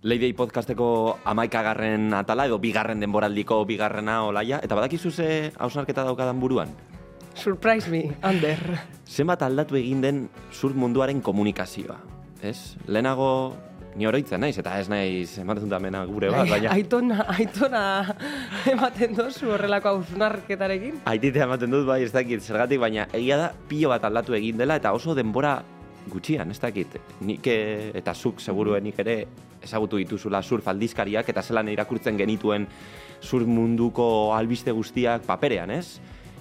Leidei podcasteko amaikagarren atala edo bigarren denboraldiko bigarrena olaia, eta badakizu ze hausnarketa daukadan buruan? Surprise me, Ander. Zenbat aldatu egin den sur munduaren komunikazioa, ez? Lehenago ni oroitzen naiz, eta ez naiz ematen dut gure bat, baina... Aitona, aitona ematen dozu horrelako hausnarketarekin. Aititea ematen dut, bai, ez dakit, zergatik, baina egia da pilo bat aldatu egin dela, eta oso denbora gutxian, ez dakit. Nik eh, eta zuk seguruenik ere ezagutu dituzula surf aldizkariak eta zelan irakurtzen genituen surf munduko albiste guztiak paperean, ez?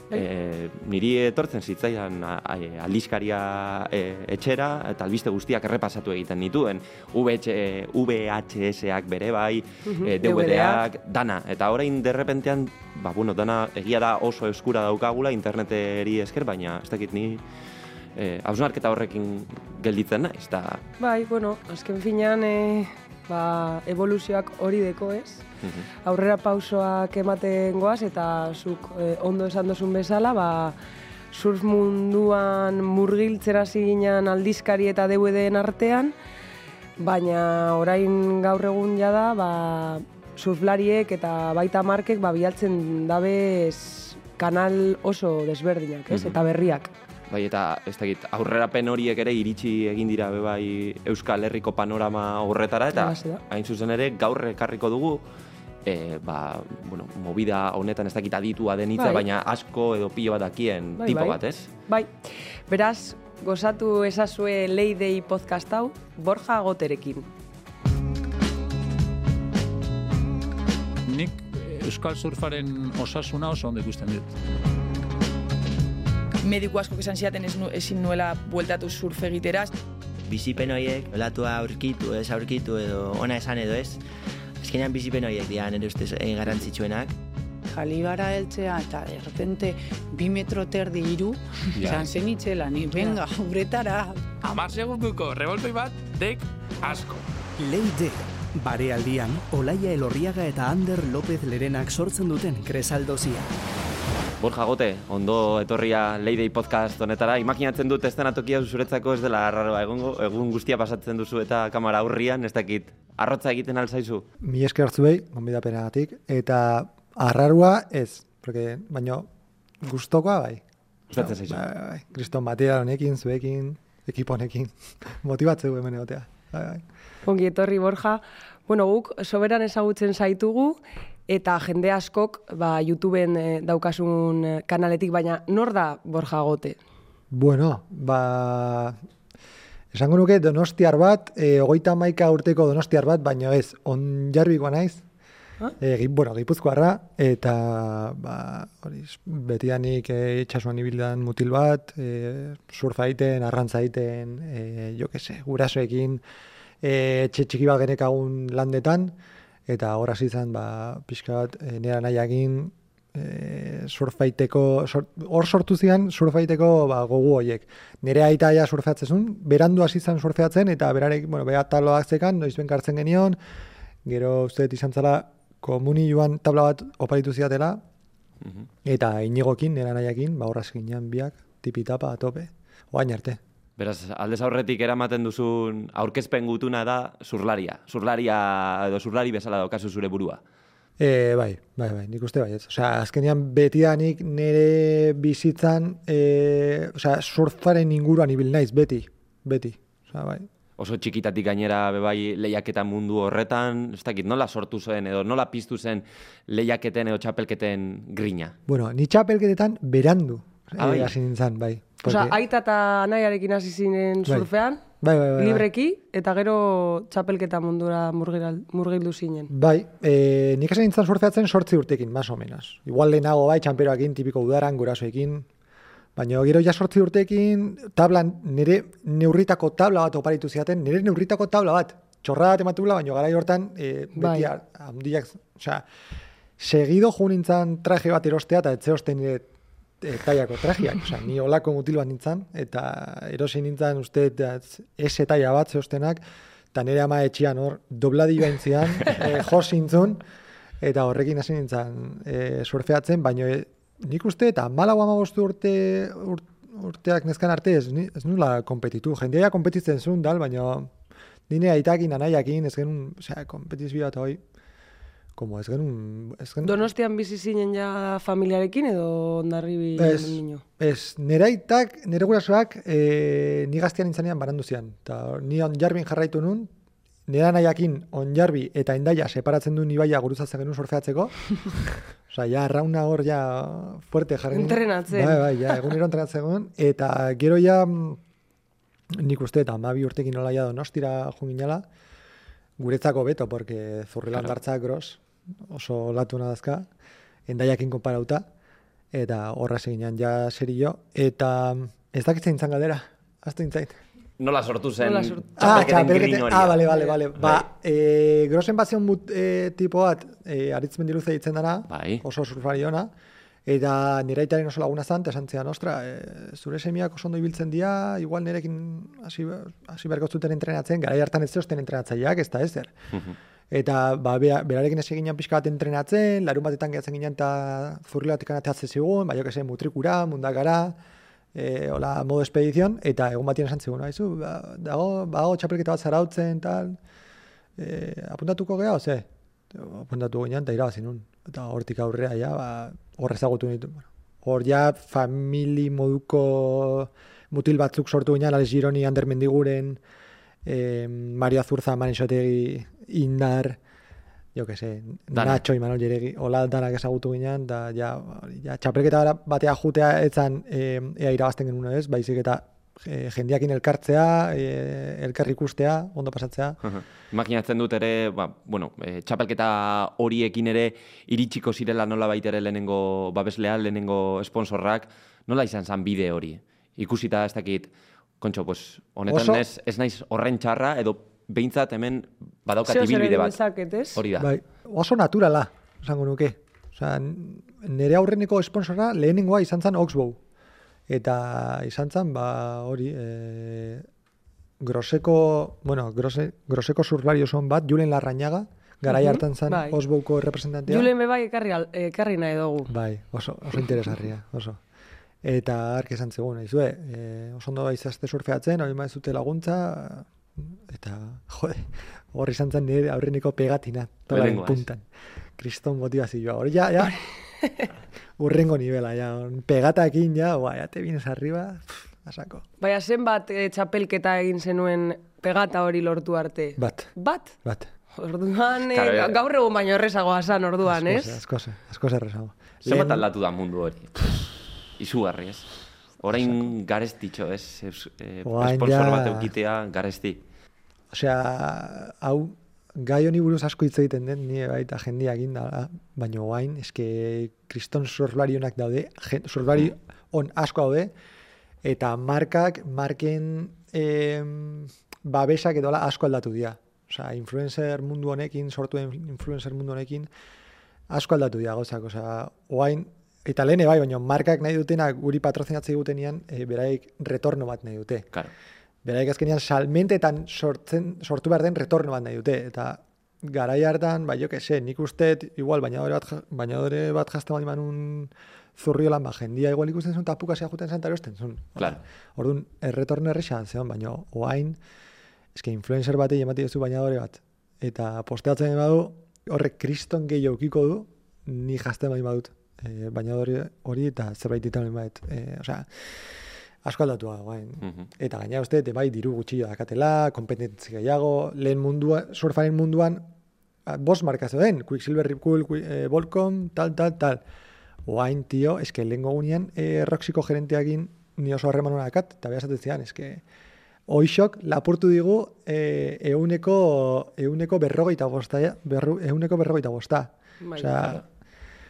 E, niri etortzen zitzaidan aldizkaria e, etxera eta albiste guztiak errepasatu egiten nituen. VH, VHS-ak bere bai, e, DVD-ak, dana. Eta orain derrepentean, ba, bueno, dana egia da oso eskura daukagula interneteri esker, baina ez dakit ni eh, hausnarketa horrekin gelditzen naiz, eta Bai, bueno, azken finean e, ba, evoluzioak hori deko ez. Aurrera pausoak ematen goaz eta zuk e, ondo esan dozun bezala, ba, surf munduan murgiltzera ziginen aldizkari eta DVD-en artean, baina orain gaur egun jada, ba, surflariek eta baita markek ba, bialtzen dabez kanal oso desberdinak, ez? Mhm. Eta berriak. Bai eta ez dakit aurrerapen horiek ere iritsi egin dira be bai Euskal Herriko panorama horretara eta hain zuzen ere gaur ekarriko dugu e, ba, bueno, movida honetan ez dakit aditua den hitza, Bai. baina asko edo pilo bat dakien Bai, tipo bai. bat, ez? Bai, beraz, gozatu ezazue Leidei podcast hau, Borja Goterekin. Nik Euskal Surfaren osasuna oso ondo ikusten dut. Mediku asko esan ziaten ez nu, ezin nuela bueltatu surf egiteraz. bizipen horiek, olatua aurkitu, ez aurkitu edo ona esan edo ez. Azkenean bizipen horiek dira nire ustez eh, garrantzitsuenak. Jalibara heltzea eta de repente bi metro terdi iru, izan zen itxela, ni venga, uretara, Amar segunduko revoltoi bat, dek asko. Leide, barealdian, Olaia Elorriaga eta Ander López Lerenak sortzen duten kresaldozia. Borja Gote, ondo etorria Leidei podcast honetara. Imaginatzen dut estenatokia zuretzako ez dela arraroa. Egun, egun guztia pasatzen duzu eta kamera aurrian, ez dakit, arrotza egiten alzaizu. Mi esker zuei, gonbidapenagatik, eta arrarua ez, porque, baino, gustokoa bai. Gustatzen zaizu. Bai, bai, bai. Kriston material honekin, zuekin, ekipo honekin, motibatzeu hemen egotea. Bai, bai. Ongi etorri Borja. Bueno, guk soberan ezagutzen zaitugu eta jende askok ba, YouTubeen eh, daukasun eh, kanaletik, baina nor da Borja Gote? Bueno, ba... Esango nuke donostiar bat, e, hogeita maika urteko donostiar bat, baino ez, on jarbikoa naiz. Ah? E, gi- bueno, gipuzkoarra, eta ba, hori, betianik e, itxasuan ibildan mutil bat, e, surfa egiten, arrantza egiten, e, jo que se, gurasoekin, e, txiki bat genekagun landetan, eta hor hasi zen, ba, pixka bat, e, nera nahiakin, e, surfaiteko, sor- hor sortu zian surfaiteko ba, gogu hoiek. Nire aita ja surfeatzen berandu hasi zen surfeatzen, eta berarek, bueno, bera taloak zekan, noiz benkartzen genion, gero uste dut izan zela, komuni joan tabla bat oparitu ziatela, eta inigokin, nera nahiakin, ba, horraz ginean biak, tipitapa, atope, oain arte. Beraz, aldez aurretik eramaten duzun aurkezpen gutuna da zurlaria. Zurlaria edo zurlari bezala daukazu zure burua. E, bai, bai, bai, nik uste bai, ez. Osea, azkenean betidanik nire bizitzan, e, osea, surfaren inguruan ibil naiz, beti, beti. Osea, bai. Oso txikitatik gainera bebai lehiaketa mundu horretan, ez dakit, nola sortu zen edo nola piztu zen lehiaketen edo txapelketen grina. Bueno, ni txapelketetan berandu Ah, bai. eh, hasi nintzen, bai. Osea, aita eta anaiarekin hasi zinen Bai. surfean, bai, bai, bai, bai. libreki, eta gero txapelketa mundura murgildu zinen. Bai, e, nik hasi nintzen surfeatzen sortzi urtekin, más o menos. Igual lehenago bai, txamperoakin, tipiko udaran, gurasoekin, baina gero ja sortzi urtekin, tablan, nire neurritako tabla bat oparitu ziaten, nire neurritako tabla bat, txorra bat ematula, baina garai hortan, e, Bai. beti a- handiak, osea, segido jo nintzen traje bat erostea, eta etze osten nire taiako trajeak, osea, ni olako mutil bat nintzen, eta erosi nintzen uste, eta S taia bat zeostenak, eta nire ama etxian hor, dobladi baintzian, e, jo zintzun, eta horrekin hasi nintzen e, surfeatzen, baina e, nik uste, eta malau amabostu urte, ur, urteak nezkan arte, ez, ez nula kompetitu. Jendea kompetitzen zuen dal, baina Nire aitakin, anaiakin, ez genuen, osea, kompetizio bat hoi, como ez genuen, ez genuen, Donostian bizi zinen ja familiarekin edo ondarribi Ez, niño? ez, nire aitak, nire gurasoak, e, ni gaztean intzanean barandu zian. Ta ni on jarbin jarraitu nun, nire anaiakin on jarbi eta endaia separatzen duen ibaia guruzatzen genuen surfeatzeko. Osa, ja, rauna hor, ja, fuerte jarri. Entrenatzen. Bai, bai, ja, egunero entrenatzen genuen. Eta gero ja, nik uste, eta mabi urtekin nola ja donostira junginala, guretzako beto, porque zurrila Claro. gros, oso latu nadazka, endaiakin konparauta, eta horra seginan ja serio, eta ez dakitzen izan galdera, azte intzait. Nola sortu zen Nola sortu- Ah, txapelketen txapelkete, grin hori. ah, bale, bale, bale. Ba, e, grosen bazion mut, e, tipo bat, e, aritz mendiluze ditzen dana, Bai. oso surfari ona, eta nire aitaren oso laguna zan, eta esan zidan, ostra, e, zure semiak oso ondo ibiltzen dira, igual nirekin hasi hasi beharko zuten entrenatzen, gara hartan ez zeosten entrenatzaileak, ez da ezer. Eta ba, berarekin ez ginen pixka bat entrenatzen, larun batetan gehatzen ginen eta zurrilatik anateatze zigun, ba, jo que se, mutrikura, mundakara, e, hola, modo expedizion, eta egun batien esan zigun, haizu, ba, dago, bago txapelketa bat zarautzen, tal, e, apuntatuko geha, ze? Apuntatu ginen, eta irabazi nun. Eta hortik aurrea, ja, ba, hor ezagutu. Bueno, hor ja, famili moduko mutil batzuk sortu ginen, Alex Gironi, Ander Mendiguren, eh, Mario Azurza, Manisotegi, Indar, jo que se, Dana. Nacho, Imanol Jeregi, hola danak ezagutu ginen, da ja, ja txapelketa batea jutea etzan eh, ea irabazten genuen ez, baizik eta eh, jendiakin elkartzea, eh, elkar ikustea, ondo pasatzea. Imaginatzen dut ere, ba, bueno, e, txapelketa horiekin ere iritsiko zirela nola baitere lehenengo babeslea, lehenengo sponsorrak, nola izan zen bide hori? Ikusita ez dakit, kontxo, pues, honetan Oso- ez, ez naiz horren txarra, edo behintzat hemen badaukat ibilbide bat. dezaket, ez? Hori da. Bai, oso naturala, esango nuke. Osea, n- nire aurreneko esponsora lehenengoa izan zen Oxbow. Eta izan zen, ba, hori, e, groseko, bueno, grose, groseko surflari oso on bat, Julen Larrañaga, garai hartan zen bai. Oxbowko representantea. Julen bebai ekarri, ekarri nahi dugu. Bai, oso, oso interesgarria, oso. Eta ark esan zegoen, aizue, e, oso ondo izazte surfeatzen, hori maizute laguntza, eta, jode, hor izan zen nire aurreneko pegatina, ez? puntan. Kriston motivazioa, hori ja, ja, urrengo nivela, ja, hor, pegatakin, ja, guai, ja, te vienes arriba, pff, asako. Baina zenbat e, txapelketa egin zenuen pegata hori lortu arte? Bat, Bat? bat. Orduan, e, Claro, eh. gaur egun baino errezagoa zan orduan, ez? Asko, ze, asko zerrezago. Zenbat aldatu da mundu hori? Izugarri, ez? Orain garestitxo, ez? Eus- eh, bat eukitea garesti. Osea, hau, gai honi buruz asko hitz egiten den, nire baita jendia egin da, baina guain, eske kriston surflari honak daude, surflari on asko daude, eta markak, marken em, babesak edo asko aldatu dira. Osea, influencer mundu honekin, sortu den influencer mundu honekin, asko aldatu dira gauzak, osea, oain, eta lehen bai, baina markak nahi dutenak guri patrozinatzei gutenean, e, beraik retorno bat nahi dute. Claro. Beraik azkenean salmentetan sortzen, sortu behar den retorno bat nahi dute. Eta garai hartan, ba, jo que se, nik uste, igual, bainadore bat, ja- bainadore bat jazten bali manun zurriolan, ba, jendia igual ikusten zuen, tapuka zea juten eta erosten zuen. Claro. Orduan, erretorno errexan zeon, baina oain, eske influencer batei emati duzu bainadore bat. Eta posteatzen badu, horrek kriston gehiago du, ni jazten bali badut. E, bainadore hori eta zerbait ditan bat. E, osea, asko aldatu da, guain. Mhm. Eta gaina uste, te bai, diru gutxillo dakatela, kompetentzi gehiago, lehen mundua, surfaren munduan, bost marka zeuden, Quicksilver, Rip Cool, Qui- eh, Volcom, tal, tal, tal. Oain, tio, eske lehen gogunean, eh, Roxiko gerenteakin ni oso harreman hona dakat, eta behar zian, eske, Oixok lapurtu digu eh, euneko, euneko berrogeita bosta, berru, euneko berrogeita bosta. Bai.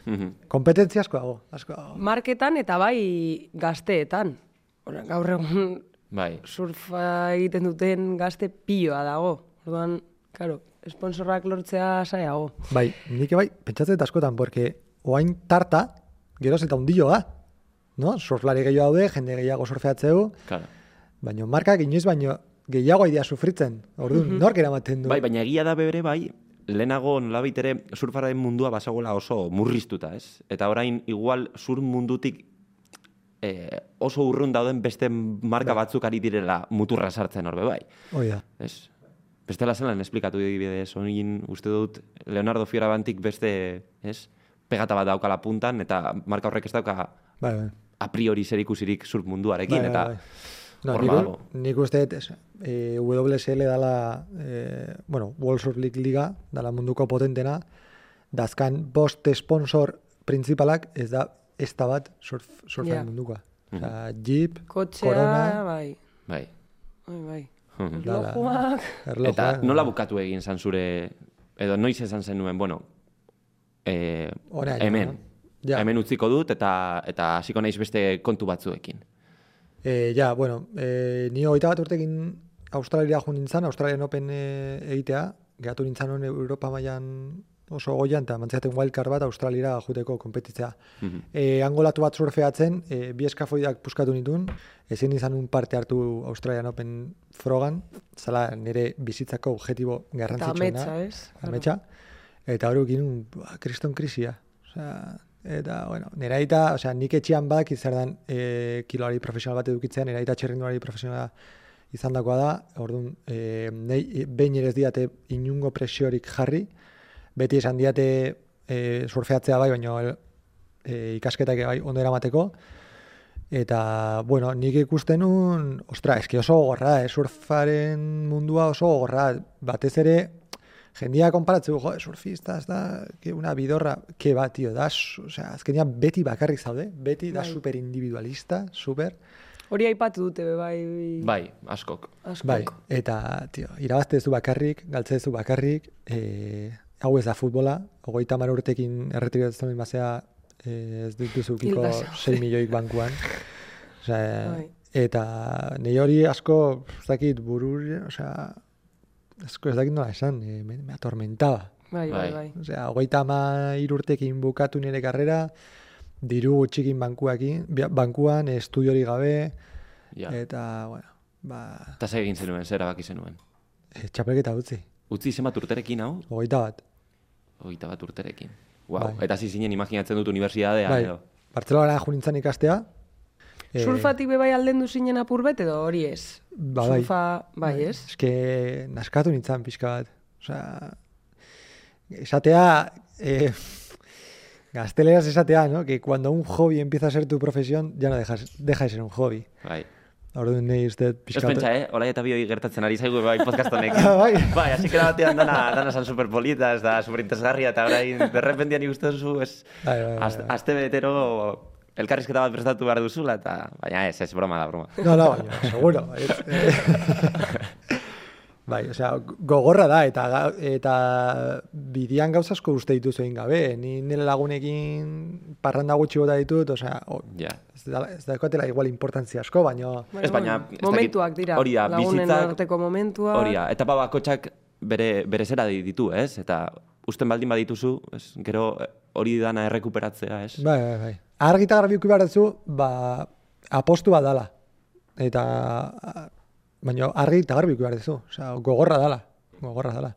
Osea, Mhm. kompetentzia asko dago, asko dago. Marketan eta bai gazteetan. Ora, gaur egun Bai. surfa egiten duten gazte piloa dago. Orduan, claro, sponsorrak lortzea saiago. Bai, nik bai, pentsatzen dut askotan, porque oain tarta, geroz eta undilloa, no? Surflari gehiago daude, jende gehiago surfeatzeu, Claro. baina markak inoiz baino gehiago idea sufritzen. Orduan, nork eramaten du? Bai, baina egia da bere bai, lehenago nolabait ere surfaren mundua basagola oso murriztuta, ez? Eta orain igual sur mundutik eh, oso urrun dauden beste marka batzuk ari direla muturra sartzen horbe bai. Hoi da. Ez? bestela zelan esplikatu dibidez, onin uste dut Leonardo Fiorabantik beste, ez? Pegata bat daukala puntan, eta marka horrek ez dauka Bai, bai. a priori zer ikusirik surf munduarekin, Bai, eta bai, bai. No, nik, badago. nik uste dut, ez, e, WSL dala, e, bueno, World Surf League Liga, dala munduko potentena, dazkan bost sponsor principalak ez da ez da bat surf, surfaren Ja. mundukoa. Osea, Jeep, Kotxea, Corona, bai. bai. Bai, bai. Mhm. Erlojuak. erlojua. Eta nola bukatu egin zan zure, edo noiz esan zenuen, bueno, e, Orain, hemen, no? Ja. hemen utziko dut, eta eta hasiko naiz beste kontu batzuekin. E, ja, bueno, e, ni hogeita bat urtekin Australia jo nintzen, Australian Open e, egitea, gehatu nintzen hon Europa mailan oso goian, eta mantzaten wildcard bat Australiara juteko kompetitzea. Mhm. E, angolatu bat surfeatzen, e, bi eskafoidak puskatu nituen, ezin izan un parte hartu Australian Open frogan, zala nire bizitzako objetibo Eta garrantzitsuena. ametsa, ez? Ametsa. Eta hori ukin, kriston krisia. Osea, eta, bueno, nire aita, osea, nik etxean badak izan dan e, kiloari profesional bat edukitzea, nire aita txerrindulari profesionala izan dakoa da, orduan, e, nei, behin ere ez diate inungo presiorik jarri, beti esan diate e, surfeatzea bai, baina e, ikasketak bai ondo eramateko, Eta, bueno, nik ikusten nun, ostra, eski oso gogorra, eh? surfaren mundua oso gogorra, batez ere, jendia konparatzen, jo, surfista, ez da, que una bidorra, que ba, tio, da, su- osea, azkenean beti bakarrik zaude, beti da Bai. super individualista, super, Hori aipatu dute, be, bai. Bai, askok. Askok. bai, eta, tio, irabaztezu bakarrik, galtzezu bakarrik, e, hau ez da futbola, hogeita mar urtekin erretiratzen bazea, e, ez dituzukiko Hilda zaude. 6 milioik bankuan. Osea, Bai. eta nei hori asko, ez dakit, burur, osea, asko ez dakit nola esan, e, me, me atormentaba. Bai, bai, Bai. bai. Osea, hogeita ama urtekin bukatu nire karrera, diru gutxikin bankuakin, bankuan, estudiori gabe, Ja. eta, bueno, ba, Eta egin zenuen, zer erabaki zenuen. e, txapelketa utzi, Utzi zenbat urterekin hau? hogeita bat. Hogeita bat urterekin. Wow. Bai. Eta hasi zinen imaginatzen dut unibertsitatean, Bai, edo. Bartzelona jo nintzen ikastea. Eh, Surfatik be bai aldendu zinen apur bet edo hori ez? Ba, bai. Surfa, bai, ez? Eske, naskatu nintzen pixka bat. Osea, esatea, eh, gazteleraz esatea, ¿no? Que cuando un hobby empieza a ser tu profesión, ya no dejas, deja de ser un hobby. Bai. Orduan nahi uste Ez pixka pentsa, eh? Olai eta bioi gertatzen ari zaigu bai podcast honekin. Ah, bai. bai, así que batean dana, dana san superpolita, ez da superinteresgarria, eta orain, derrependian ikusten zu, ez, Bai, bai, bai, az- bai. aste betero elkarrizketa bat prestatu behar duzula, eta, baina ez, ez, broma da, broma. No, no, baina, seguro. Ez, eh, bai, osea, gogorra da, eta, eta bidian gauza asko uste dituzu egin gabe. Ni nire lagunekin parranda gutxi bota ditut, osea, o, Ja. ez, da, ez daukatela igual importantzia asko, baina... Bai, Ez baina, bueno, dakit, momentuak dira. hori da, lagunen bizitzak- arteko momentua. Hori da, etapa bakotxak bere, bere zera di- ditu, ez? Eta usten baldin badituzu, ez? Gero hori dana errekuperatzea, ez? Bai, bai, bai. Argi eta garbi behar duzu, ba, apostu bat dala. Eta, baina argi eta garbi behar duzu. Osea, gogorra dala. Gogorra dala.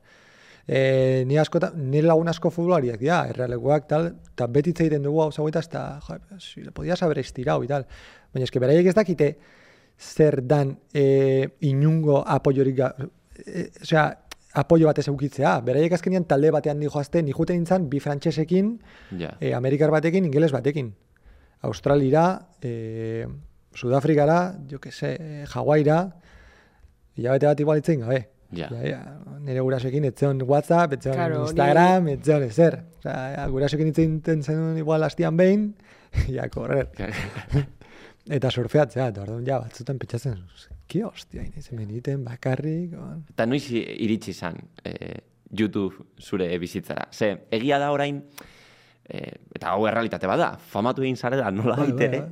E, ni asko, nire lagun asko futbolariak dira, errealekoak, tal, eta beti egiten dugu hau zagoetaz, eta, jo, si le podías haber estirado, y tal. Baina eske beraiek ez dakite zer dan e, inungo apoiorik, e, osea, apoio batez eukitzea. Beraiek azkenean talde batean ni joazte, ni juten nintzen bi frantsesekin, Ja. e, Amerikar batekin, ingeles batekin. Australira, e, Sudafrikara, jo que se, e, Hawaiira, hilabete bat igual itzen gabe. Ja. Ja, ja, nire gurasoekin etzeon WhatsApp, etzeon Claro, Instagram, etzeon ezer. Osea, gurasoekin itzen zenuen igual hastian behin, ja, korrer. Eta surfeatzea, eta orduan ja, batzutan pentsatzen, ki hostia, iniz hemen egiten bakarrik, on. Eta noiz iritsi izan eh, YouTube zure bizitzara. Ze, egia da orain, eh, eta hau errealitate bada, famatu egin zarela nola Bai, bai, baitere,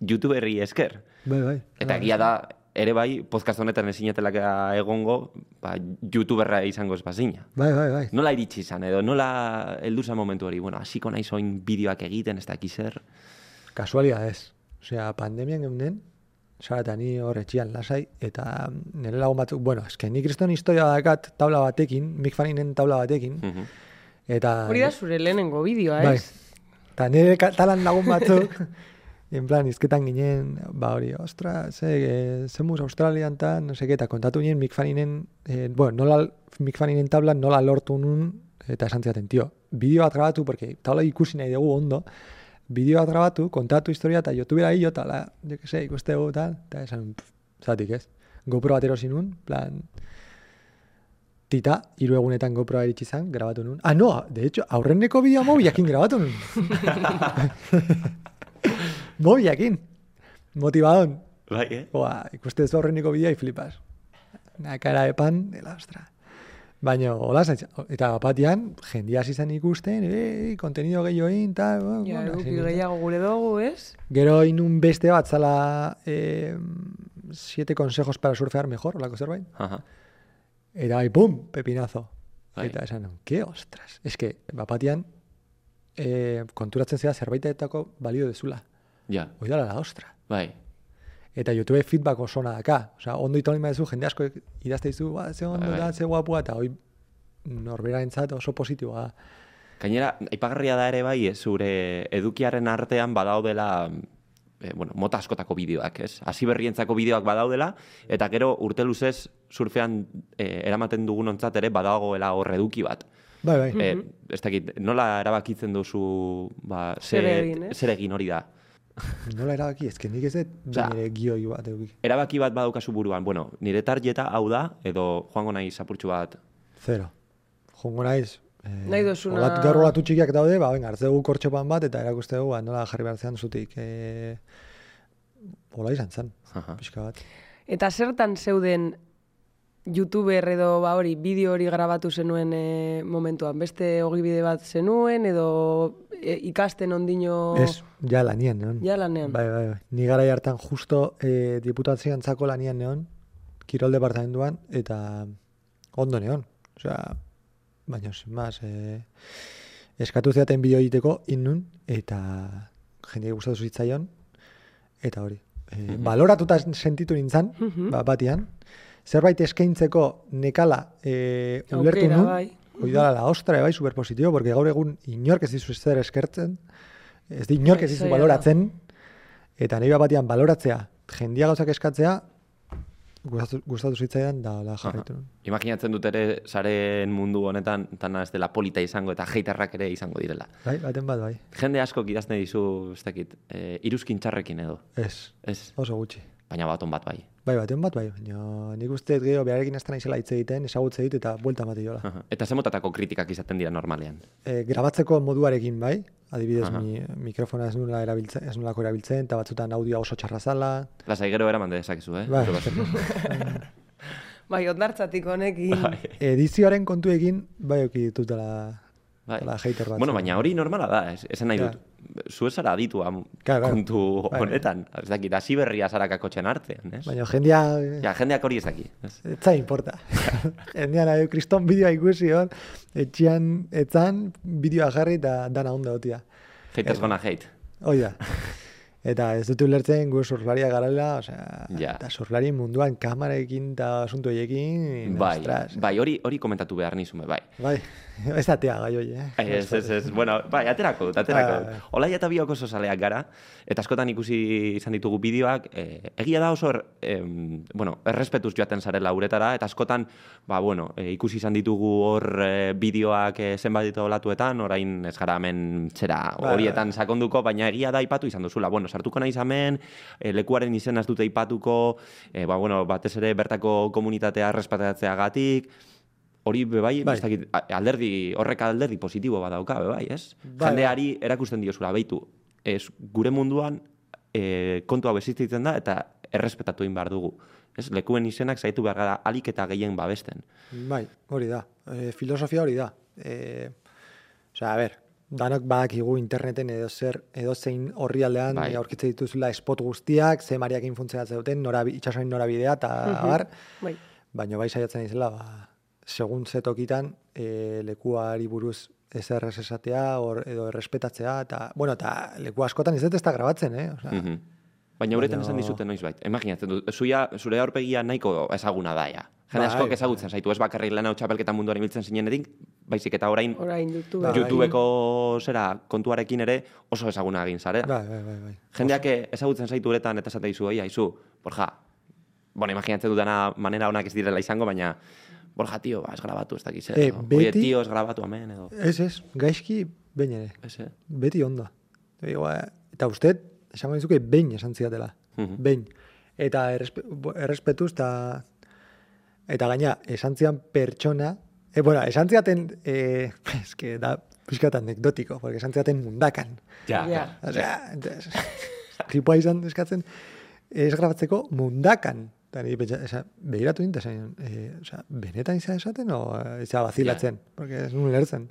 YouTuberri esker. Bai, bai. Eta egia da, ere bai, podcast honetan ezinetelak egongo, ba, YouTuberra izango ez bazina. Bai, bai, bai. Nola iritsi izan, edo nola heldu momentu hori, bueno, hasiko naiz oin bideoak egiten, ez dakiz zer. Kasualidadez. Osea, pandemian geunden, Sara eta ni hor etxian lasai, eta nire lagun batzuk, bueno, eske ni kriston historia dakat tabla batekin, Mick Fanningen tabla batekin, Mhm. eta... Hori da zure lehenengo bideoa, Bai. ez? Eta nire katalan lagun batzuk, En plan, izketan ginen, ba hori, ostra, ze, e, zemuz Australian ta, no seke, eta kontatu nien Mick Fanninen, e, bueno, nola, Mick Fanninen tablan nola lortu nun, eta esan ziaten, tio, bideo bat grabatu, porque tabla ikusi nahi dugu ondo, bideo bat grabatu, kontatu historia, eta youtubera hilo, eta, jo que se, ikuste dugu, tal, eta esan, zatik ez, GoPro bat erosi nun, plan, tita, hiru egunetan GoProa eritsi zan, grabatu nun. Ah, no, de hecho, aurreneko bideo mobiakin grabatu nun. mobiakin. Motivadon. Bai, eh? Boa, ikuste ez aurreneko bidea y flipas. Na cara de pan, de la ostra. Baina, hola, eta batian, jendia hasi zen ikusten, e, kontenido gehiago egin, eta... Ja, gehiago gure dugu, ez? Gero inun beste bat zala eh, siete consejos para surfear mejor, olako zerbait. Aha. Eta bai, pum, pepinazo. Bai. Eta esan, ke ostras. Ez que, bapatian, eh, konturatzen zera zerbaitetako balio dezula. Ja, Hoi dala la ostra. bai. Eta YouTube feedback oso ona daka. Osea, ondo itolin badezu, jende asko idazte dizu, ba, ze ondo Bai, bai. da, ze guapua, eta hoi norberarentzat oso positiboa da. Gainera, aipagarria da ere bai, eh, zure edukiaren artean badaudela e, bueno, mota askotako bideoak, ez? Hasi berrientzako bideoak badaudela, eta gero urte luzez surfean e, eramaten dugunontzat ere badagoela hor eduki bat. Bai, bai. E, ez dakit, nola erabakitzen duzu ba, ze- Zer egin, zer egin hori da? Nola erabaki, ez que nik ez dut Osea, nire gioi bat eduki. Erabaki bat badaukazu buruan, bueno, nire tarjeta hau da, edo joango nahi zapurtxu bat, Zero. Jongo naiz. Eh, Nahi duzuna- Olat, gaur olatu txikiak daude, ba, venga, hartzegu kortxopan bat, eta erakuste dugu, ba, nola jarri behar zean zutik. Eh, Ola izan zen, pixka bat. Eta zertan zeuden youtuber edo ba hori bideo hori grabatu zenuen e, momentuan? Beste ogibide bat zenuen edo e, ikasten ondino... Ez, ja lanien, neon. Ja lanean. Bai, bai, bai. Ni gara hartan justo eh, diputazioan zako lanien neon, kirol departamentuan, eta ondo neon. Osea, baina, sin más, eh, eskatu zeaten bideo egiteko innun, eta jende gustatu zitzaion, eta hori. Eh, Baloratuta sentitu nintzen, Mhm. ba, batian, zerbait eskaintzeko nekala eh, ulertu nun, bai. hoi dala la ostra, bai, superpositibo, porque gaur egun inork ez dizu zer eskertzen, ez di inork ez dizu baloratzen, eta nahi batian baloratzea, jendia gauzak eskatzea, gustatu, gustatu zitzaidan da la jarraitu nun. Imaginatzen dut ere zaren mundu honetan tana ez dela polita izango eta heiterrak ere izango direla. Bai, baten bat, bai. Jende asko idazne dizu, ez dakit, e, iruzkin txarrekin edo. Ez, Ez, oso gutxi. baina baton bat bai. Bai, baten bat, bai. Baina nik uste beharekin ez da naizela hitz egiten, esagutze dit eta buelta mate jola. Aha. Eta ze motatako kritikak izaten dira normalean. e, grabatzeko moduarekin bai, adibidez Aha. mi, mikrofona ez nula erabiltzen, ez nulako erabiltzen, eta batzutan audioa oso txarra zala. Lasai gero eraman dezakezu, eh? Bai. Bai, ondartzatik honekin. Edizioaren kontuekin, bai, oki ditut dela, Bai. dela hater bat. Bueno, baina hori normala da, ez, esan nahi Ja. dut. Zu ez zara aditua Claro, claro. kontu Bai. honetan. Ez dakit, hasi berria zarakakotxen artean, ez? Baina jendia, Ja, jendeak hori ez daki. Ez? etza importa. jendia nahi, kriston bideoa ikusi hor, etxian, etzan, bideoa jarri eta dana ondo gotia. Haters gonna hate. Hoi da. Eta ez dut ulertzen gu surflaria garela, osea, Ja. eta surflari munduan kamarekin eta asuntu horiekin, Bai, ostras, bai, hori hori komentatu behar nizume, bai. bai, ez atea gai hoi, eh? Ez, ez, ez, bueno, bai, aterako dut, aterako Ah, dut. Olaia eta biok oso zaleak gara, eta askotan ikusi izan ditugu bideoak, eh, egia da oso, er, em, bueno, errespetuz joaten zarela uretara, eta askotan, ba, bueno, eh, ikusi izan ditugu hor eh, bideoak eh, zenbat ditu olatuetan, orain ez gara hemen txera Bai, horietan sakonduko, baina egia da ipatu izan duzula. Bueno, sartuko naiz hemen, eh, lekuaren izena ez dute ipatuko, eh, ba, bueno, batez ere bertako komunitatea errespetatzeagatik, hori bebai, Bai. ez dakit, a- alderdi, horrek alderdi positibo badauka, bebai, ez? Bai, Jendeari erakusten diozula, beitu, ez, gure munduan e, kontu hau existitzen da eta errespetatu egin behar dugu. Ez, lekuen izenak zaitu behar gara alik eta gehien babesten. Bai, hori da. E, filosofia hori da. E, Osea, a ber, danok badakigu interneten edo zer edo zein horrialdean Bai. bai. aurkitze dituzula spot guztiak, ze mariakin funtzionatzen duten, norabi, itxasoin norabidea eta abar, Bai. baina bai saiatzen izela, ba, segun ze tokitan e, lekuari buruz ez esatea or, edo errespetatzea, eta, bueno, eta leku askotan ez dut ez da grabatzen, eh? Mhm. Baina uretan Baina- esan dizuten noizbait. Imaginatzen dut, zuia, zure aurpegia nahiko ezaguna da, ja. Jende Bai, askok bai. ezagutzen zaitu, ez bakarrik lan hau txapelketan munduan ibiltzen zinenetik, baizik eta orain Orain YouTube. Bai. YouTubeko zera kontuarekin ere oso ezaguna egin zare. Bai, bai, bai, bai. Jendeak ezagutzen zaitu uretan eta esate dizu, "Ei, aizu, Borja, bueno, imaginatzen dudana manera onak ez direla izango, baina Borja, tio, ba, ez grabatu, ez dakiz, Eh, edo, Oie, beti- tio, ez grabatu hemen, edo... Ez, ez, gaizki behin ere. Ez, eh? Beti ondo. Igual, Eta uste, esango dizuke behin esan zidatela. Mhm. Behin. Eta errespe, errespetuz, eta, eta gaina, esan zidan pertsona, e, bueno, esan zidaten, e, es que da pixkat anekdotiko, porque esan zidaten mundakan. Ja, Ja. Osea, entonces, tipoa izan eskatzen, ez grabatzeko mundakan. Eta ni pentsa, esa, behiratu nintzen, esan, e, osea, benetan izan esaten, o eh, izan bazilatzen, porque ez nun lertzen.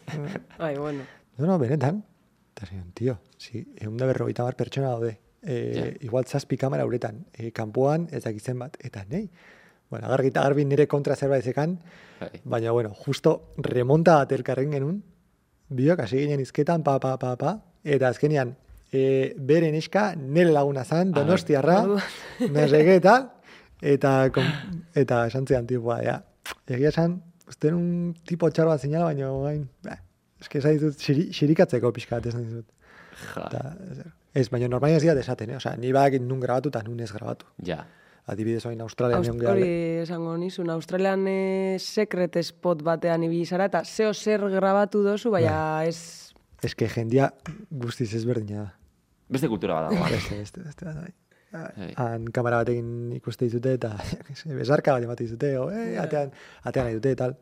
Ai, bueno. No, no, benetan. Eta zion, tio, si, egun da berrogeita mar pertsona daude. E, Igual zazpi kamera uretan, e, kanpoan ez dakitzen bat. Eta nei, bueno, agargi eta garbi nire kontra zerbait zekan, Bai. baina, bueno, justo remonta bat elkarren genuen, biok, hasi ginen izketan, pa, pa, pa, pa, eta azkenean, e, bere neska, nire laguna zan, donostiarra, nesege eta, eta, kon- eta esan zidan tipua, ja, egia esan, uste un tipo txar bat zinala, baina, bain, bah, eske esan ditut, xiri, xirikatzeko pixka bat esan ditut. Ja, Eta, ez, baina normalia ez dira desaten, eh? Osea, ni badakit nun grabatu eta nun ez grabatu. ja. Adibidez, oin Australian Aust gara. hori esango nizun, Australian eh, secret spot batean ibili zara, eta zeo zer grabatu dozu, baina ez... Ez que jendia guztiz ezberdina da. Beste kultura bat dago. Beste, beste, beste bat, bai. Han kamera batekin ikuste dizute eta besarka bat ematen dizute, o, eh, atean, atean nahi dute, tal.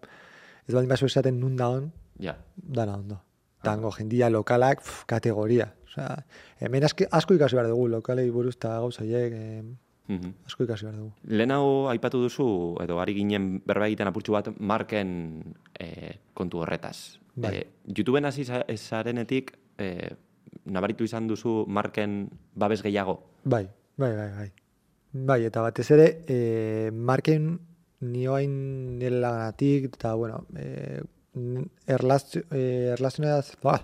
Ez baldin baso esaten nun da hon, Ja. dana ondo. Tango jendia lokalak, pf, kategoria. Osea, hemen aski, asko ikasi behar dugu, lokalei buruz eta gauza horiek, eh, Mhm. asko ikasi behar dugu. Lehen hau aipatu duzu, edo ari ginen berba egiten apurtxu bat, marken e, kontu horretaz. Bai. E, YouTubeen hasi zarenetik, e, nabaritu izan duzu marken babes gehiago. Bai, bai, bai, bai. Bai, eta batez ere, e, marken nioain nire laganatik, eta, bueno, e, erlazio, e, erlazionaz, ba,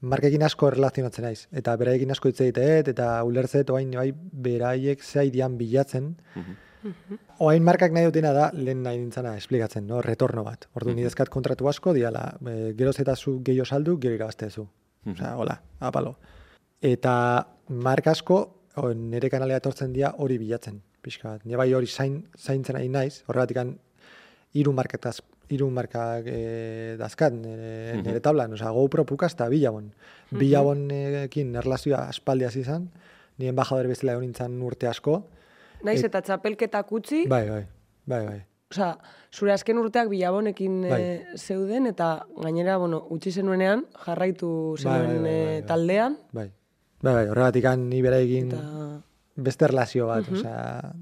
markekin asko erlazionatzen naiz. Eta beraiekin asko hitz egiteet, eta ulertzet, oain, bai, beraiek zaidian bilatzen. Oain markak nahi dutena da, lehen nahi nintzana esplikatzen, no? retorno bat. Ordu mm nidezkat kontratu asko, diala, e, geroz eta zu gehiago saldu, gero irabaztezu. Osea, hola, apalo. Eta mark asko, nire kanalea etortzen dira hori bilatzen, pixka bat. Nire bai hori zain, zaintzen nahi naiz, horregatik hiru marketaz, hiru markak e, dazkat nire, Mhm. nire tablan, osea, GoPro pukaz eta bilabon. Bilabonekin erlazioa aspaldi hasi izan, nien bajadore bezala egon nintzen urte asko. Naiz Et- eta txapelketak utzi, Bai, bai, bai, bai. Osea, zure azken urteak bilabonekin Bai. eh, zeuden, eta gainera, bueno, utzi zenuenean, jarraitu Bai, bai, zenuen bai, eh, bai, bai. taldean, Bai, bai, bai horregatik ni beraiekin eta... beste erlazio bat, osea,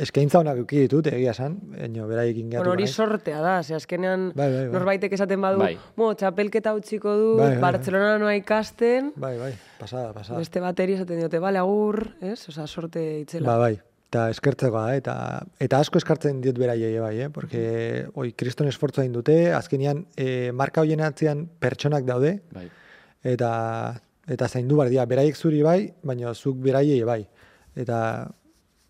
eskaintza honak eduki ditut, egia esan, eno, beraiekin gehatu Bueno, hori sortea da, ze azkenean Bai, bai, bai. norbaitek esaten badu, Bai. bueno, txapelketa utziko du, Bai, bai, bai. Bartzelona noa ikasten, Bai, bai, pasada, pasada. beste bateri esaten diote, bale, agur, ez? Osea, sorte itzela. Ba, bai, eta eskertzekoa, eta, eta asko eskartzen diot beraiei bai, eh? porque, oi, kriston esfortzu egin dute, azkenean, eh, marka hoien atzean pertsonak daude, Bai. eta eta zaindu behar dira, beraiek zuri bai, baina zuk beraiei bai. Eta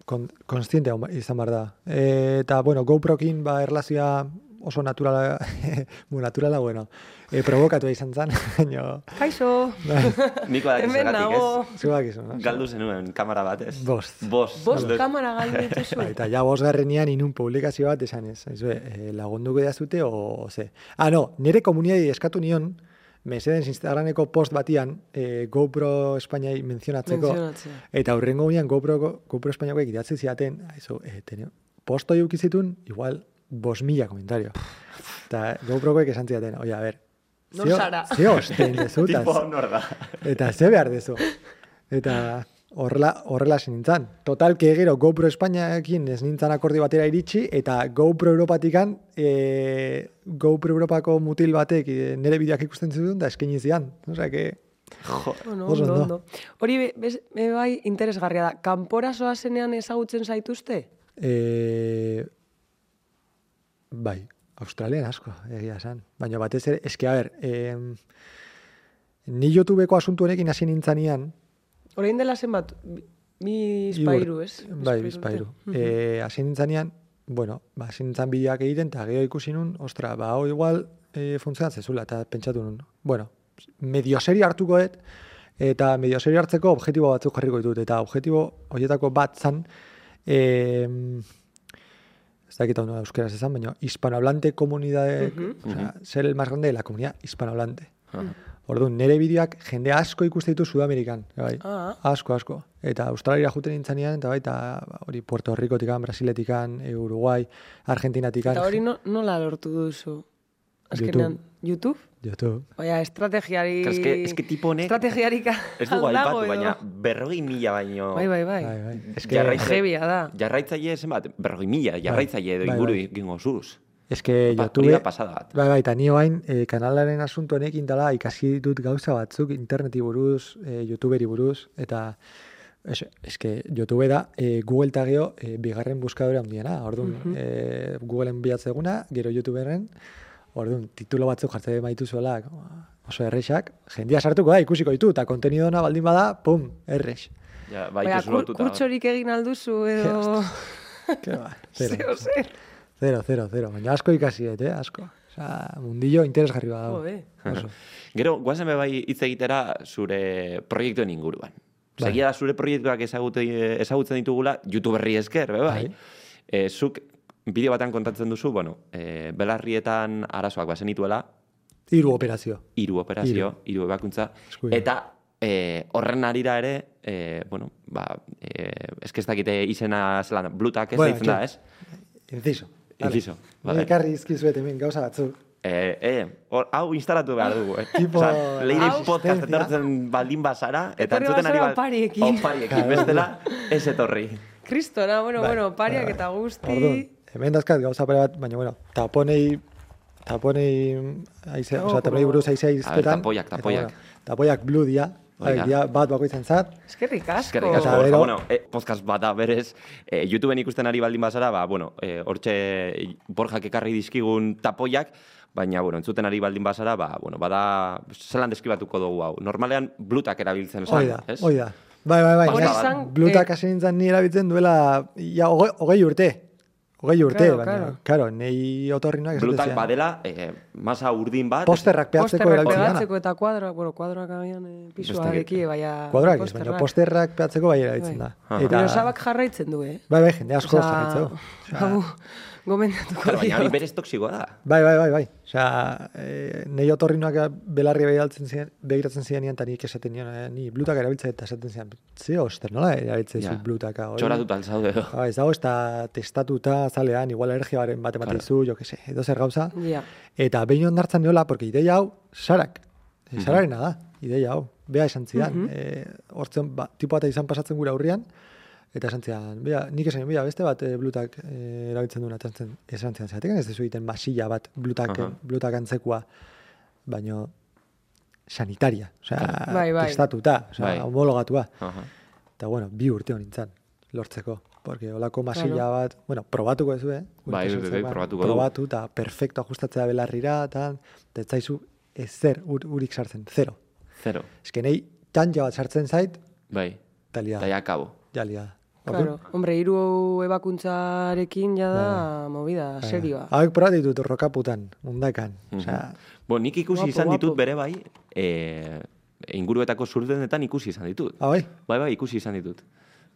kon, konstiente izan behar da. E, eta, bueno, GoProkin ba, erlazioa oso naturala, bu, naturala, bueno, e, provokatu izan zen, baina, Kaixo! Niko da ez? zuak izan. no? Galdu zenuen kamera bat, ez? Bost. Bost. Bost Galdu- kamera galdu dituzu. Ba, eta ja bosgarrenean inun publikazio bat esan ez. Aizue, e, lagunduko zute o, ze. Ah, no, nire komuniadi eskatu nion, meseden Instagrameko post batian, e, GoPro Espainiai menzionatzeko. Menzionatzea. Eta hurrengo unean GoPro, GoPro Espainiakoek idatzi ziaten, aizu, e, tenio, posto eukizitun, igual, bos mila komentario. Eta GoProkoek esan ziaten, oia, a ber, zeo- zara? Zeo osten dezu, eta Tipo, nor da. Eta ze behar dezu. Eta horrela, horrela nintzen. Total, que gero GoPro Espainiakin ez nintzen akordi batera iritsi, eta GoPro Europatikan, e, GoPro Europako mutil batek e, nire bideoak ikusten zituen, da eskaini zian. Osea, que... Bueno, Oso ondo, ondo. ondo. Hori be, bez- be bai interesgarria da. Kanpora zoazenean ezagutzen zaituzte? E, bai, Australian asko, egia esan. Baina batez ere, eske, a ber, e, ni YouTubeko asuntu honekin hasi nintzanean, Orain dela zenbat? Bi- Bizpairu, ez? Bai, bizpairu. Mhm. Eh, hasi nintzanean, bueno, ba, hasi nintzen bideoak egiten, eta gero ikusi nun, ostra, ba, hau igual, e, funtzionatzen zula, eta pentsatu nun, bueno, medio serio hartuko dut, eta medio serio hartzeko objektibo batzuk jarriko ditut, eta objektibo horietako bat zan, e, ez dakit hau euskeraz esan, baina hispanohablante komunidade, o sea, ser el más grande de la comunidad hispanohablante. Orduan, nire bideoak jende asko ikuste ditu Sudamerikan, bai. Ah. Asko, asko. Eta Australia juten nintzanean, eta bai, eta hori Puerto Ricotikan, Brasiletikan, e, Uruguai, Argentinatikan. Eta hori no, nola lortu duzu? Azkenean, YouTube? YouTube. Oia, estrategiari... Eske, eske tipo honek, Estrategiarik ez dugu aipatu, baina berrogei mila baino... Bai, bai, bai. Bai, bai. Eske, jarraitze- Jebia da. Jarraitzaile zenbat, berrogei mila, jarraitzaile edo Bai, inguru bai. egingo zuz. eske YouTube... hori da pasada bat. Bai, bai, eta ni oain e, kanalaren asunto honekin dala ikasi ditut gauza batzuk interneti buruz, e, YouTuberi buruz, eta es, eske YouTube da e, Google eta gero e, bigarren buskadore handiena. Orduan, e, Googleen bilatzeguna, gero YouTuberen, orduan, titulo batzuk jartzen maituzuela, oso errexak, jendia sartuko da, ikusiko ditu, eta kontenido ona baldin bada, pum, errex. Ja, bai, ikusi kur, kurtsorik egin alduzu edo... Ke ba, zero. Zero, zer. Zero, zero, zero. Baina asko ikasi dut, eh, asko. Osea, mundillo interesgarri bat dago. Gero, guazen be bai hitz egitera zure proiektuen inguruan. Bai. Segia da zure proiektuak ezagutzen ditugula YouTuberri esker, be bai. E, zuk bideo batan kontatzen duzu, bueno, e, belarrietan arazoak bazen dituela, Hiru operazio. hiru operazio, hiru ebakuntza, Eskubide. eta e, horren arira ere, e, bueno, ba, e, eske ez dakite izena zelan, blutak ez Bueno, deitzen da, ez? Inciso. Inciso, Vale. vale. Ekarri izkizuet hemen gauza batzuk. E, e, hor, hau instalatu behar dugu, eh? Tipo- Osea, leire podcast etortzen baldin bazara, eta entzuten ari bal- opariekin. Opariekin, Claro. bestela, ez etorri. Kristona, bueno, bueno, pariak eta guzti... Orduan, hemen dazkat gauza pare bat, baina bueno, taponei taponei aize, Oh, o sea, taponei buruz aizea izketan. tapoiak, eta, tapoiak. bueno, tapoiak blue dia, da. Hauek dia bat bakoitzen zat. Eskerrik asko. Eskerrik asko, Eta bueno, eh, podcast bata berez, eh, YouTubeen ikusten ari baldin bazara, ba, bueno, eh, hortxe Borjak ekarri dizkigun tapoiak, baina, bueno, entzuten ari baldin bazara, ba, bueno, bada, zelan deskribatuko dugu hau. Normalean, blutak erabiltzen zan, da, ez? hoi da. Bai, bai, bai. Zan, Blutak eh, hasi nintzen ni erabiltzen duela, ja, hogei urte. Hogei urte, Claro, baina, claro. claro, nei otorrinoak esaten Blutak badela, eh, masa urdin bat. Posterrak peatzeko Posterrak erabiltzen dana. pegatzeko eta kuadroak, bueno, kuadroak agian eh, pisua deki, baina... Kuadroak ez, baina posterrak peatzeko bai erabiltzen Bai. da. Aha. Eta... sabak jarraitzen du, eh? Bai, bai, jende asko jarraitzeu. gomendatuko Claro, baina hori berez toksikoa da. Bai, bai, bai, bai. Osea, eh, nei otorrinoak belarri begiratzen ziren, begiratzen ziren eta nik esaten nion, eh, ni blutak erabiltzen eta esaten ziren, ze oster, nola erabiltzen Ja. blutaka? hori?" Txoratuta alzaude. Ba, ez dago, ez da testatuta, zalean, igual energiaren bat ematen Claro. jo que se, edo zer gauza. Ja. Eta behin ondartzen niola, porque ideia hau, sarak. E, sararena da, ideia hau. Bea esan zidan. eh, hortzen, ba, tipo bat izan pasatzen gura aurrian, eta esan zidan, bea, nik esan, bea, beste bat e, blutak e, erabiltzen duena, esan zidan, esan zidan, zeratik ez dezu egiten masilla bat blutak, Aha. blutak antzekua, baino sanitaria, osea, Bai, bai. testatuta, osea, Bai. homologatua. Aha. Eta bueno, bi urte honintzan, lortzeko. Porque olako masilla Claro. bat, bueno, probatuko ez eh? Bai, bai, bai, probatuko du. Probatu eta perfecto ajustatzea belarrira, eta ez zaizu ezer ur, urik sartzen, zero. Zero. Ez que nahi tanja bat sartzen zait, Bai. talia, ja, kabo. jalia. Claro, hombre, hiru ebakuntzarekin ja da movida serioa. Hauek probatu ditut rokaputan, mundakan. Osea, Bo, nik ikusi Guapo, izan ditut guapo. bere bai, e, inguruetako zurdenetan ikusi izan ditut. ah, bai? Bai, bai, ikusi izan ditut.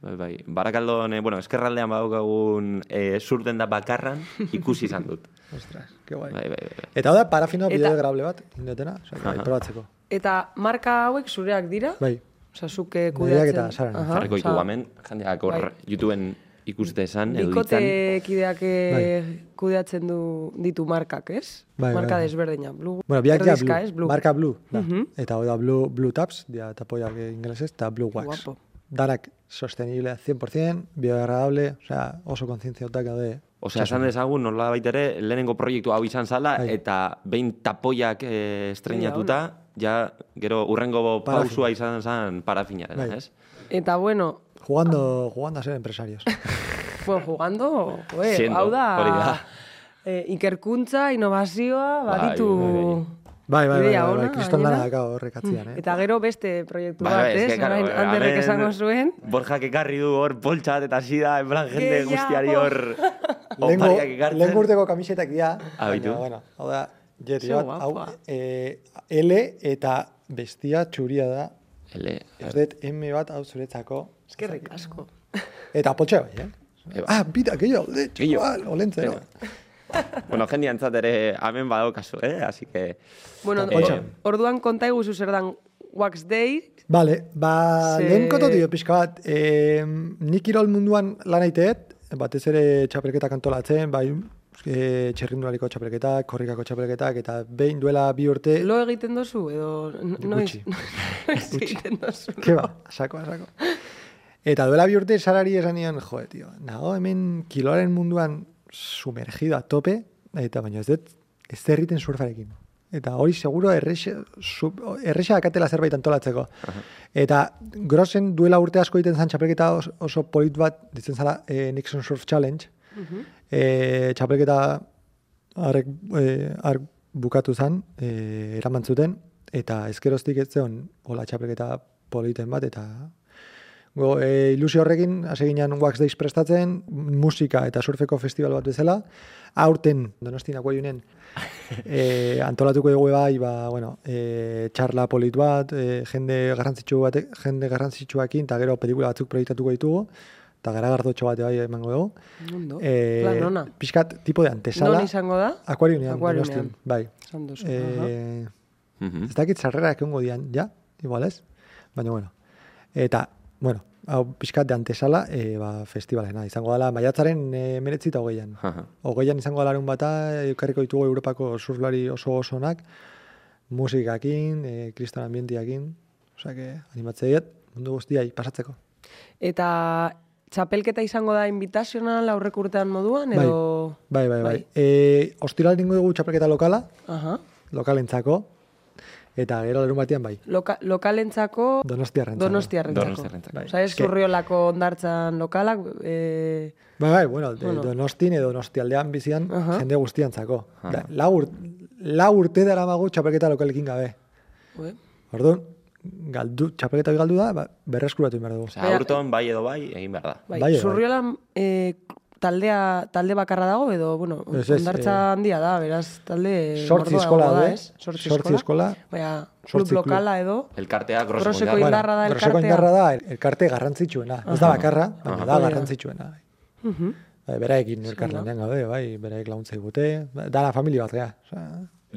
Bai, bai. Barakaldon, eh, bueno, eskerraldean badaukagun e, zurden da bakarran, ikusi izan dut. Ostras, que guai. Bai, bai, bai. Eta hau da parafino Eta- bideograble bat, indetena, osea, bai, probatzeko. Eta marka hauek zureak dira? Bai, Osa, zuk eh, kudeatzen. eta Saren. Aha, Jarriko osea, ditugu hemen, jendeak hor Bai. YouTubeen ikuste esan, edo ditzan. Bikote kideak eh, kudeatzen du ditu markak, ez? Bai, bai, Marka bai. desberdina. Blue, Bueno, biak ja blue, ez? Blue. marka blue, da. Mhm. Eta hau da blue, blue taps, dia tapoiak ingelesez, eta blue wax. Guapo. Danak sostenible 100%, biodegradable, osea, oso kontzientziotak gaude. Osea, esan dezagun nola baitere, lehenengo proiektu hau izan zala, Bai. eta behin tapoiak e, estrenatuta, ja, gero urrengo pausua izan zen parafinaren, Bai. ez? Eta bueno, Jugando, jugando a ser empresarios. bueno, jugando, joe, Siendo, hau da, eh, ikerkuntza, innovazioa, Bai, baditu... bai, bai, bai, bai, bai, kriston dana daka horrek atzian, eh? Eta gero beste proiektu Bai, bat, bai, ez? claro, Anderrek esango zuen. Borjak ekarri du hor poltsa bat eta hasi da, en plan, jende guztiari hor Lengo, lengo urteko kamisetak dira, Ah, bitu. bueno, hau da, Ze bat, hau, e, L eta bestia txuria da. Ele, Ez dut M bat hau zuretzako. Eskerrik asko. Eta potxe bai, eh? Eba. Ah, bida, gehiago, de, Gehiago. txual, olentzero. Bueno, jendiantzat ere hemen badaukazu, eh? Así que... Bueno, Eh, or- orduan konta iguzu zer dan Wax Day, Vale, ba, Ze- lehen koto dio pixka bat, e, nik kirol munduan lan aiteet, batez ere txapelketak antolatzen, bai, e, txerrindulariko txapelketak, korrikako txapelketak, eta behin duela bi urte, lo egiten dozu, edo Gutxi. noiz egiten dozu. ke ba, asako, asako. Eta duela bi urte sarari esan nion, jo, tio, nago hemen kiloaren munduan sumergido a tope, eta baina ez dut, ez zerriten surfarekin. Eta hori seguro errexe, sub, errexa akatela zerbait antolatzeko. Eta grosen duela urte asko egiten zan txapelketa oso, oso polit bat, ditzen zala eh, Nixon Surf Challenge. Eh, txapelketa harrek eh, har bukatu zen, eh, eraman zuten, eta ezkeroztik ez zeon hola txapelketa politen bat, eta Go, e, ilusio horrekin, hasi ginen Wax Days prestatzen, musika eta surfeko festival bat bezala, aurten, donostin akuariunen, e, antolatuko dugu bai, ba, bueno, e, txarla polit bat, e, jende garrantzitsu bat, jende garrantzitsuakin, eta gero pelikula batzuk proiektatuko ditugu, eta garagardotxo bat bai emango dugu. Ondo. E, Plan ona. Pixkat, tipo de antesala. Non izango da? Akuariunean, Akuariunean. bai. Esan duzu. E, Mhm. Ez dakit sarrera egongo dian, ja, igual ez? Baina, bueno. Eta, bueno, hau pixkat de antesala, e, ba, festivalena. Izango dela, maiatzaren e, meretzi eta hogeian. Aha. Hogeian izango dela larun bata, eukarriko ditugu Europako surflari oso osonak, musikakin, e, kriston ambientiakin, osea, animatzea diet, mundu guztiai pasatzeko. Eta txapelketa izango da invitazional aurrek urtean moduan, edo... Bai, bai, bai. Bai. E, ostiral dingo dugu txapelketa lokala, Aha. lokalentzako, eta gero larun batean bai. Loka, lokalentzako... Donostiarrentzako. Donostiarrentzako. Donostiarrentzako. Bai. Osa, ez zurriolako ondartzan lokalak, e, Bai, bai, bueno, de, Bueno. donostin edo donostialdean bizian Aha. jende guztiantzako. Da, lau, ur, lau urte dara magu txapelketa lokalekin gabe. ue, Orduan, galdu, txapelketa hori galdu da, ba, berreskuratu behar dugu. Osea, aurton bai edo bai, egin behar da. bai, Bai, bai. zurriolan e, taldea, talde bakarra dago, edo, bueno, Ez, ez, ondartza eh, handia da, beraz, talde... Sortzi eskola da, ez? Sortzi, sortzi eskola, Baina, klub sortzi klub. lokala edo... Elkartea groseko Groseko indarra. da groseko indarra da el- elkarte garrantzitsuena. Ez da bakarra, baina da Hori da. garrantzitsuena. Bai. Mhm. Bai, beraekin elkarlanean gaude, bai, beraek laguntza digute, ba, dana familia bat gea.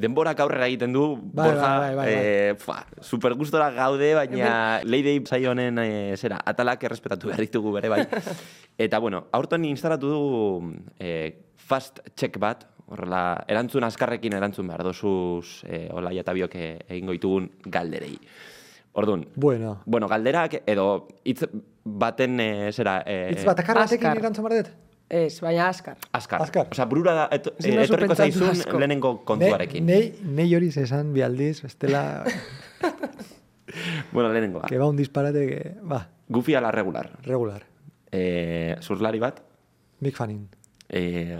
Denborak aurrera egiten du, Bai, Borja, bai, bai, bai, eh, fua, super gustora gaude, baina leidei saio honen eh, zera, atalak errespetatu behar ditugu bere bai. Eta bueno, aurton instalatu dugu eh, fast check bat, horrela, erantzun azkarrekin erantzun behar dozuz, eh, hola eta biok eh, egingo ditugun galderei. Orduan, bueno, bueno, galderak edo hitz baten eh, zera... Eh, hitz bat akar batekin Azkar. erantzun behar dut? Ez, baina askar. Azkar. Azkar. Osea, burura da, et, duzu etorriko zaizun asko. lehenengo kontuarekin. Ne, nei, nei hori esan bialdiz, bestela, Bueno, lehenengoa. que va un disparate que, ba, Goofy a la regular. regular. Eh, surlari bat. Mick Fanning. Eh,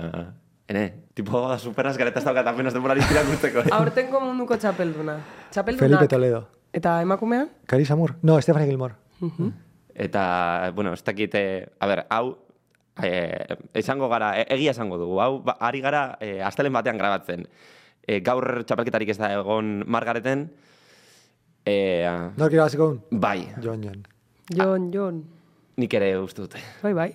ene, tipo superazkar eta ez daukat apenas denbora irakurtzeko. Eh? Aurtengo munduko txapelduna. Txapeldunak. Felipe Toledo. Eta emakumean? Carissa Moore. No, Stephanie Gilmore. Eta, bueno, ez dakit, eh, a ber, hau, eh, izango gara, e- egia esango dugu, hau, ba, ari gara, eh, astelen batean grabatzen. Eh, gaur txapelketarik ez da egon margareten, eh, No, kira basiko un. bai, Jon, Jon. Jon, Jon. nik ere uste dute. Bai, bai.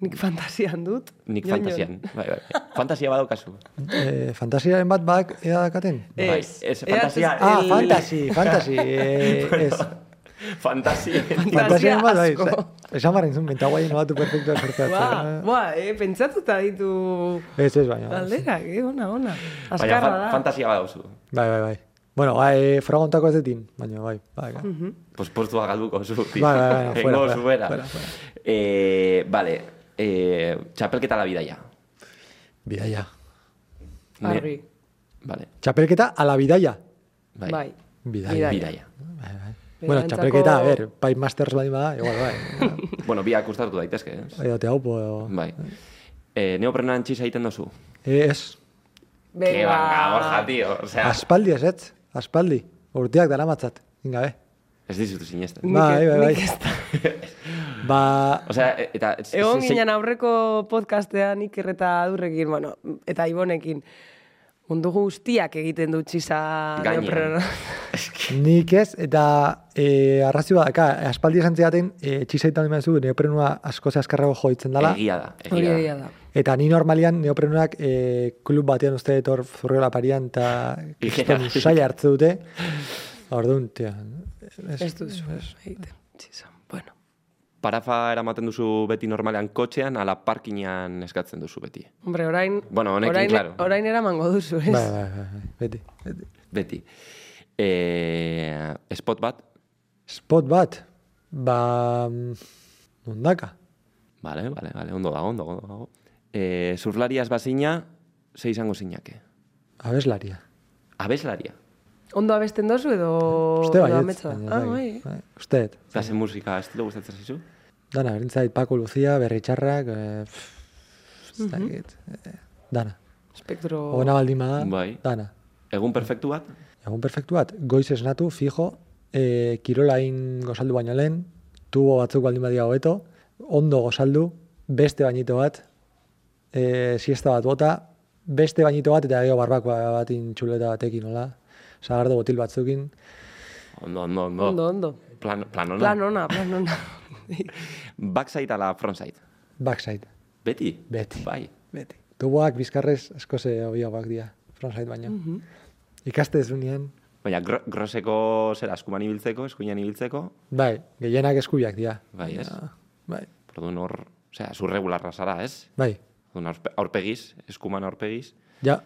Nik fantasian dut. Nik Jon, Jon. fantasian. Bai, bai. Fantasia badaukazu. Eh, fantasiaren bat bak eda dakaten? Bai, Ez. ez, Ea, fantasia... Ah, el- fantasi, fantasi. Eh, ez. Fantasia. Bat, bai. asko. Sa- Esan barren zuen, benta guai no batu perfecto Ba, sorteatzen. ba, eh, pentsatuta ditu Ez, ez, baina. galderak, eh, ona, ona. Baina Azkarra fa- da. fantasia badauzu. Bai, bai, bai. Bueno, bai, fragontako ez detin, baina bai, bai, bai. Pues postua galduko zu. Bai, bai, bai, fuera, Vengo fuera, zuera. fuera, fuera. Eh, vale, eh, txapelketa la bidaia. Bidaia. Ne- Argi. Vale, Txapelketa a la bidaia. bai. Bai. Bidaia. Bidaia. Bai, bai. Bueno, txapelketa, a ver, pai masters bai bada, igual, bai. Bueno, biak ustartu daitezke. ez? Bai, dote hau, po... Bai. Eh, neoprenan txiz egiten dozu. Eh, Ez, Que banga, Borja, tío. O sea, aspaldi ez ez, aspaldi. Urteak dara matzat, ingabe. ez dizutu sinesten. Bai, bai, bai. Ba, O sea, e- eta... Egon ginen aurreko podcastean iker eta adurrekin, bueno, eta ibonekin. Mundu guztiak egiten du txiza Gainean. neopreno. Nik ez, eta e, arrazioa daka, aspaldi esan zidaten, e, txizaitan eman zu, neoprenua asko azkarrago joitzen dela. Egia da, egia egia da. Eta ni normalian neoprenuak e, klub batean uste dut hor zurriola parian, eta kriston Ea. usaila hartze dute. Orduan, tia. Ez duzu egiten txiza. Parafa eramaten duzu beti normalean kotxean, ala parkinean eskatzen duzu beti. hombre, orain, Bueno, honekin, orain, claro. orain eramango duzu, ez? Bai, bai, bai, bai, beti, beti. Beti. E, spot bat, Spot bat, ba, mundaka. Vale, vale, vale, ondo dago, ondo, ondo dago. E, surflariaz bazina, ze izango zinake? Abeslaria. Abeslaria. Ondo abesten dozu edo... Uste edo ametsa? baina ez Ah, bai. Bai, Uste. Eta ze musika estilo gustatzen zaizu? dana, berintzait Paco Lucia, Berritxarrak, e, pff, ez dakit, e, dana. Spektro... Ona baldin bada, Bai. dana. Egun perfektu bat? Egun perfektu bat, goiz esnatu, fijo, e, kirolain gozaldu baino lehen, tubo batzuk baldin badia hobeto, ondo gozaldu, beste bainito bat, e, siesta bat bota, beste bainito bat eta gero barbakoa bat intxuleta batekin, hola, sagardo botil batzukin, Ondo, ondo, ondo. Ondo, ondo. Plan, plan ona. Plan ona, plan ona. Backside ala frontside? backside, Beti? Beti. Bai. beti. Tuboak bizkarrez asko ze hobiagoak dira, frontside baino. Ikaste ez unean, Baina gro groseko zera eskuman ibiltzeko, eskuinan ibiltzeko, bai, gehienak eskubiak dira. bai, ez? Ja, Bai, Orduan hor, osea, zurregularra zara, ez? bai. Orduan aurpe- aurpegiz, eskuman aurpegiz. Ja,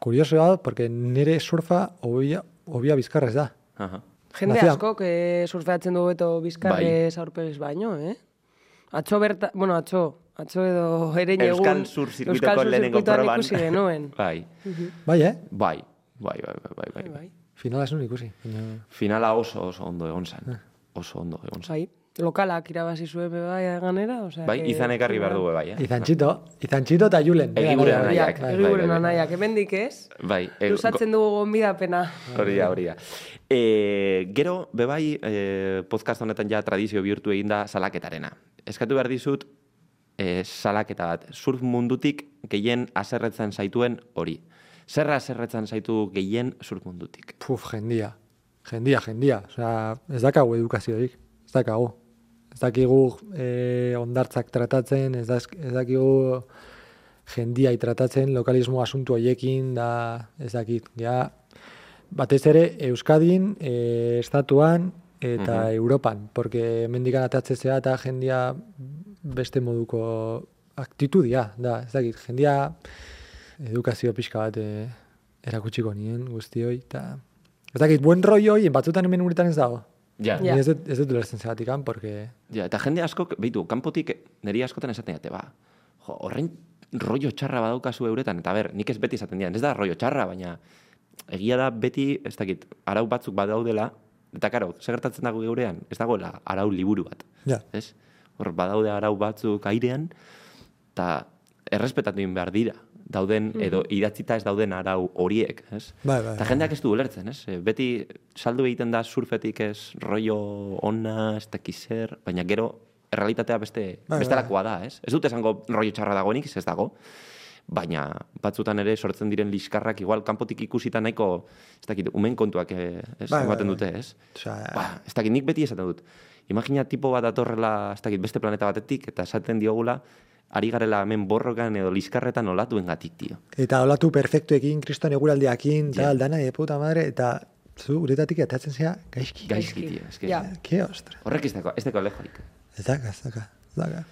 kurioso da, porque nire surfa hobia, hobia bizkarrez da. Aha. Jende Nazia- askok eh, surfeatzen du beto bizkarrez aurpegiz baino, eh? Atxo berta, bueno, atxo, atxo edo erein egun. Euskal Sur Zirkuitoko Sur lehenengo proban. ikusi genuen. Bai, Bai, eh? bai, bai, bai, bai, bai, bai. Bai, Finala ez nuen ikusi. Baina... Finala oso oso ondo egon zen. Oso ondo egon zen. bai. Lokalak irabazi zuen be bai ganera, osea. Bai, izan ekarri behar du, bai, eh? Izantxito, Izantxito eta Julen. Egiguren Bai, bai, anaiak. bai, Egi bai, guren bai. anaiak, hemendik ez? Bai, e, Luzatzen dugu gonbidapena. Hori da, hori da. E, gero, bebai, e, podcast honetan ja tradizio bihurtu egin da salaketarena. Eskatu behar dizut, e, salaketa bat, surf mundutik gehien aserretzen zaituen hori. Zerra aserretzen zaitu gehien surf mundutik? Puf, jendia. Jendia, jendia. Osea, ez dakagu edukaziorik. Ez dakagu. Ez dakigu eh, ondartzak tratatzen, ez, daz, ez dakigu jendiai tratatzen, lokalismo asuntu hoiekin, da, ez dakit, ja, batez ere Euskadin, eh, Estatuan eta Europan, porque mendikan atatzezea eta jendia beste moduko aktitudia, da, ez dakit, jendia edukazio pixka bat eh, erakutsiko nien guztioi, eta ez dakit, buen rolloi, batzutan hemen uretan ez dago. Ja. Ni ez dut, ez dut ulertzen zeratikan, porque... ja eta jende askok, behitu, kanpotik niri askotan esaten dute, ba, jo, horrein rollo txarra badaukazu euretan, eta ber, nik ez beti esaten dian, ez da rollo txarra, baina egia da beti, ez dakit, arau batzuk badaudela, eta karo, zer gertatzen dago geurean, ez dagoela arau liburu bat. Ja. ez? Hor badaude arau batzuk airean, eta errespetatu behar dira. Dauden, edo idatzita ez dauden arau horiek, ez? Bai, bai, Eta jendeak ez du ulertzen, ez? E, Beti saldu egiten da surfetik ez rollo ona, ez dakiz zer, baina gero errealitatea beste, Bai, bestelakoa da, ez? Ez dut esango rollo txarra dagoenik, ez dago, baina batzutan ere sortzen diren liskarrak igual kanpotik ikusita nahiko, ez dakit, umen kontuak eh, ez, Bai, bai, ematen bai. dute, ez? Osea, Ba, ez dakit, nik beti esaten dut. Imagina tipo bat datorrela, ez dakit, beste planeta batetik, eta esaten diogula, ari garela hemen borrokan edo liskarretan olatuen gatik, tio. Eta olatu perfektuekin, kriston eguraldiakin, Ja. tal, dana, de puta madre, eta zu uretatik atatzen zea gaizki. Gaizki, tio. Que, Ja. Ke ostra. Horrek ez dako, ez dako lejoik. Ez daka, ez daka, ez daka.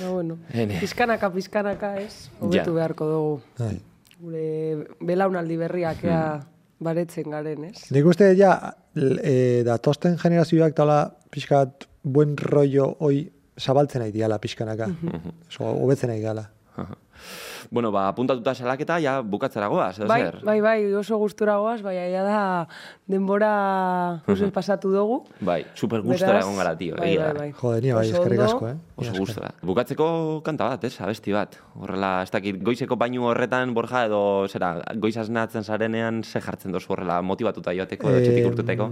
Ba, bueno. Ene. Pizkanaka, pizkanaka, ez? Hobetu Ja. beharko dugu. Bai. Gure belaunaldi berriak ea baretzen garen, ez? Nik uste ja, e, datosten generazioak tala pixkat buen rollo hoi zabaltzen nahi diala pixkanaka. Oso, hobetzen nahi gala. Bueno, ba, apuntatuta salaketa, ja bukatzera goaz, edo Bai, zer? bai, bai, oso gustura goaz, bai, aia da denbora oso pasatu dugu. Bai, super gustora Beraz, egon gara, tio. Bai, bai, bai. Jode, ni bai, eskerrik asko, eh? Oso asko. gustora. Bukatzeko kanta bat, ez? Abesti bat. Horrela, ez dakit, goizeko bainu horretan, Borja, edo, zera, goiz asnatzen zarenean, ze jartzen dozu horrela, motibatuta joateko, edo etxetik Em, urteteko.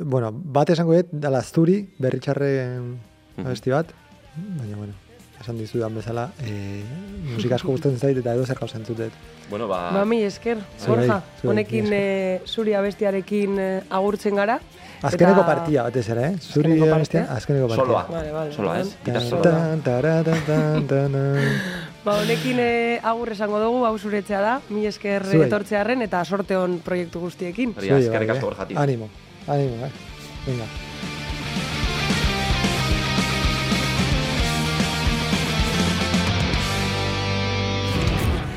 Bueno, bat esango dut, dala Asturi, berritxarren abesti bat, baina bueno. esan dizudan bezala, e, musika asko gustatzen zait eta edo zer gauza entzutet. Bueno, ba... Ba, mi esker, Zuei, Borja, zuei, honekin eh, zuri abestiarekin eh, agurtzen gara. Azkeneko Eta- partia batez ere, eh? Zuri Azkeneko abestia, azkeneko partia. Soloa. Vale, vale. Soloa, ez? Gitar soloa. Ba, honekin eh, agur esango dugu, hau zuretzea da, mi esker Zuei. etortzearren eta sorte hon proiektu guztiekin. Zuei, eskerrik bai, asko eh? Borjati. Animo, animo, eh? Venga.